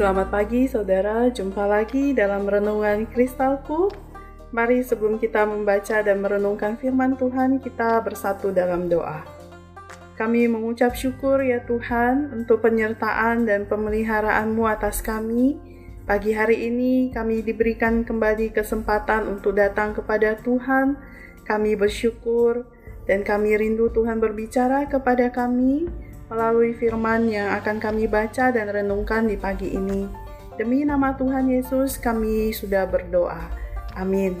Selamat pagi saudara, jumpa lagi dalam Renungan Kristalku. Mari sebelum kita membaca dan merenungkan firman Tuhan, kita bersatu dalam doa. Kami mengucap syukur ya Tuhan untuk penyertaan dan pemeliharaan-Mu atas kami. Pagi hari ini kami diberikan kembali kesempatan untuk datang kepada Tuhan. Kami bersyukur dan kami rindu Tuhan berbicara kepada kami melalui firman yang akan kami baca dan renungkan di pagi ini. Demi nama Tuhan Yesus kami sudah berdoa. Amin.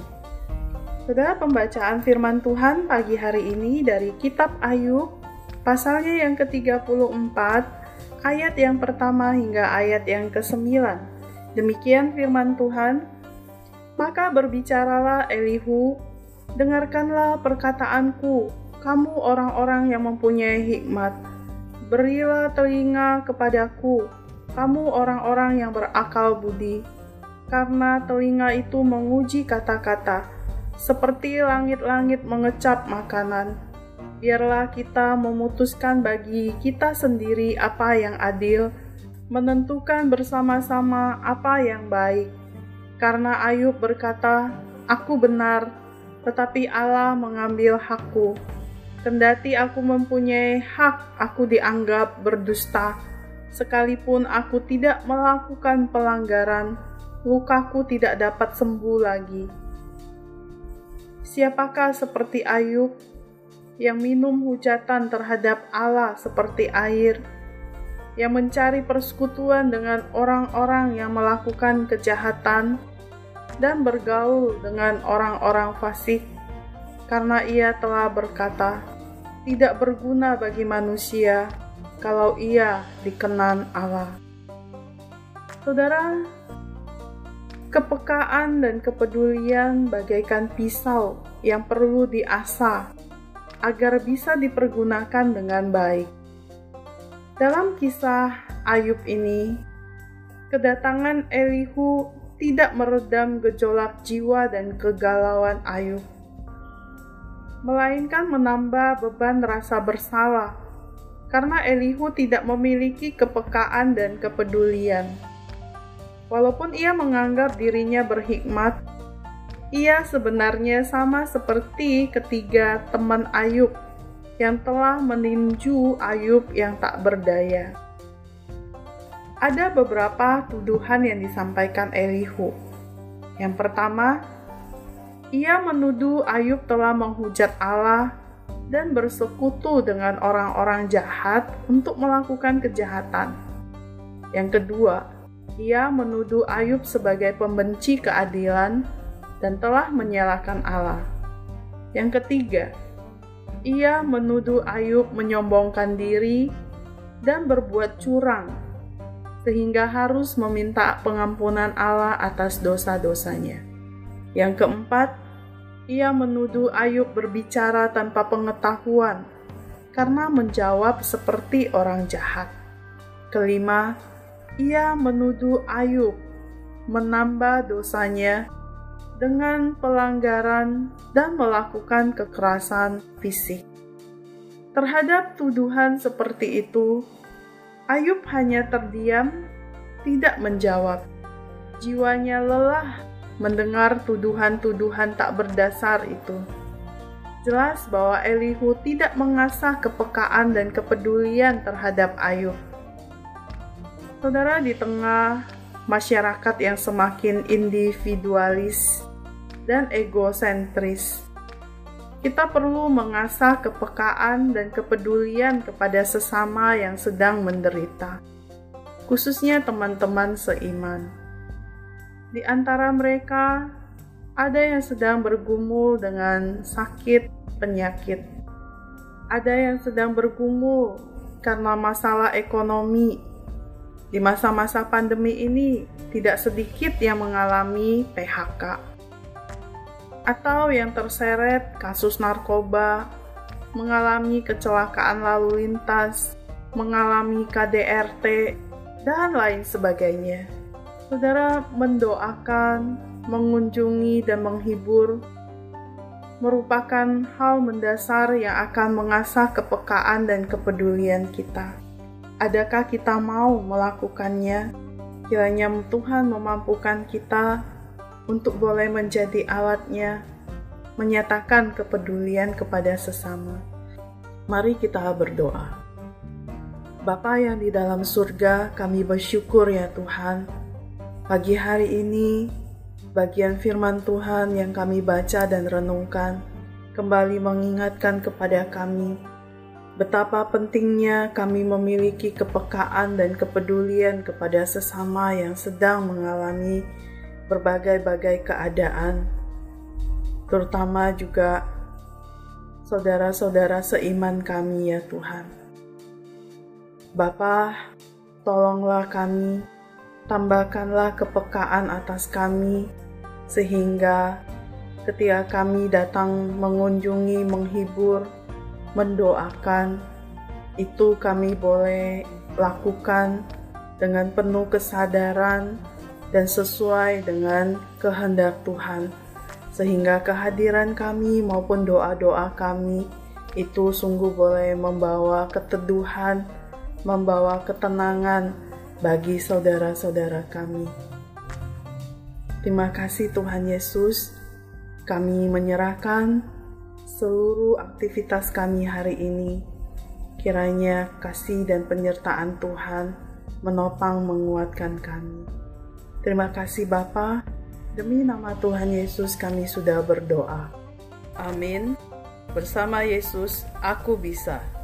Saudara pembacaan firman Tuhan pagi hari ini dari kitab Ayub pasalnya yang ke-34 ayat yang pertama hingga ayat yang ke-9. Demikian firman Tuhan. Maka berbicaralah Elihu, dengarkanlah perkataanku, kamu orang-orang yang mempunyai hikmat Berilah telinga kepadaku, kamu orang-orang yang berakal budi, karena telinga itu menguji kata-kata, seperti langit-langit mengecap makanan. Biarlah kita memutuskan bagi kita sendiri apa yang adil, menentukan bersama-sama apa yang baik. Karena Ayub berkata, "Aku benar, tetapi Allah mengambil hakku." Kendati aku mempunyai hak, aku dianggap berdusta. Sekalipun aku tidak melakukan pelanggaran, lukaku tidak dapat sembuh lagi. Siapakah seperti Ayub yang minum hujatan terhadap Allah seperti air, yang mencari persekutuan dengan orang-orang yang melakukan kejahatan dan bergaul dengan orang-orang fasik? Karena ia telah berkata, "Tidak berguna bagi manusia kalau ia dikenan Allah." Saudara, kepekaan dan kepedulian bagaikan pisau yang perlu diasah agar bisa dipergunakan dengan baik. Dalam kisah Ayub ini, kedatangan Elihu tidak meredam gejolak jiwa dan kegalauan Ayub melainkan menambah beban rasa bersalah, karena Elihu tidak memiliki kepekaan dan kepedulian. Walaupun ia menganggap dirinya berhikmat, ia sebenarnya sama seperti ketiga teman Ayub yang telah meninju Ayub yang tak berdaya. Ada beberapa tuduhan yang disampaikan Elihu. Yang pertama, ia menuduh Ayub telah menghujat Allah dan bersekutu dengan orang-orang jahat untuk melakukan kejahatan. Yang kedua, ia menuduh Ayub sebagai pembenci keadilan dan telah menyalahkan Allah. Yang ketiga, ia menuduh Ayub menyombongkan diri dan berbuat curang, sehingga harus meminta pengampunan Allah atas dosa-dosanya. Yang keempat, ia menuduh Ayub berbicara tanpa pengetahuan karena menjawab seperti orang jahat. Kelima, ia menuduh Ayub menambah dosanya dengan pelanggaran dan melakukan kekerasan fisik. Terhadap tuduhan seperti itu, Ayub hanya terdiam, tidak menjawab. Jiwanya lelah mendengar tuduhan-tuduhan tak berdasar itu. Jelas bahwa Elihu tidak mengasah kepekaan dan kepedulian terhadap Ayub. Saudara, di tengah masyarakat yang semakin individualis dan egosentris, kita perlu mengasah kepekaan dan kepedulian kepada sesama yang sedang menderita, khususnya teman-teman seiman. Di antara mereka, ada yang sedang bergumul dengan sakit penyakit, ada yang sedang bergumul karena masalah ekonomi. Di masa-masa pandemi ini, tidak sedikit yang mengalami PHK atau yang terseret kasus narkoba, mengalami kecelakaan lalu lintas, mengalami KDRT, dan lain sebagainya saudara mendoakan, mengunjungi, dan menghibur merupakan hal mendasar yang akan mengasah kepekaan dan kepedulian kita. Adakah kita mau melakukannya? Kiranya Tuhan memampukan kita untuk boleh menjadi alatnya, menyatakan kepedulian kepada sesama. Mari kita berdoa. Bapa yang di dalam surga, kami bersyukur ya Tuhan. Pagi hari ini, bagian firman Tuhan yang kami baca dan renungkan kembali mengingatkan kepada kami betapa pentingnya kami memiliki kepekaan dan kepedulian kepada sesama yang sedang mengalami berbagai-bagai keadaan, terutama juga saudara-saudara seiman kami, ya Tuhan. Bapa, tolonglah kami, tambahkanlah kepekaan atas kami, sehingga ketika kami datang mengunjungi, menghibur, mendoakan itu kami boleh lakukan dengan penuh kesadaran dan sesuai dengan kehendak Tuhan, sehingga kehadiran kami maupun doa-doa kami itu sungguh boleh membawa keteduhan, membawa ketenangan bagi saudara-saudara kami. Terima kasih, Tuhan Yesus. Kami menyerahkan seluruh aktivitas kami hari ini. Kiranya kasih dan penyertaan Tuhan menopang menguatkan kami. Terima kasih Bapa, demi nama Tuhan Yesus kami sudah berdoa. Amin. Bersama Yesus, aku bisa.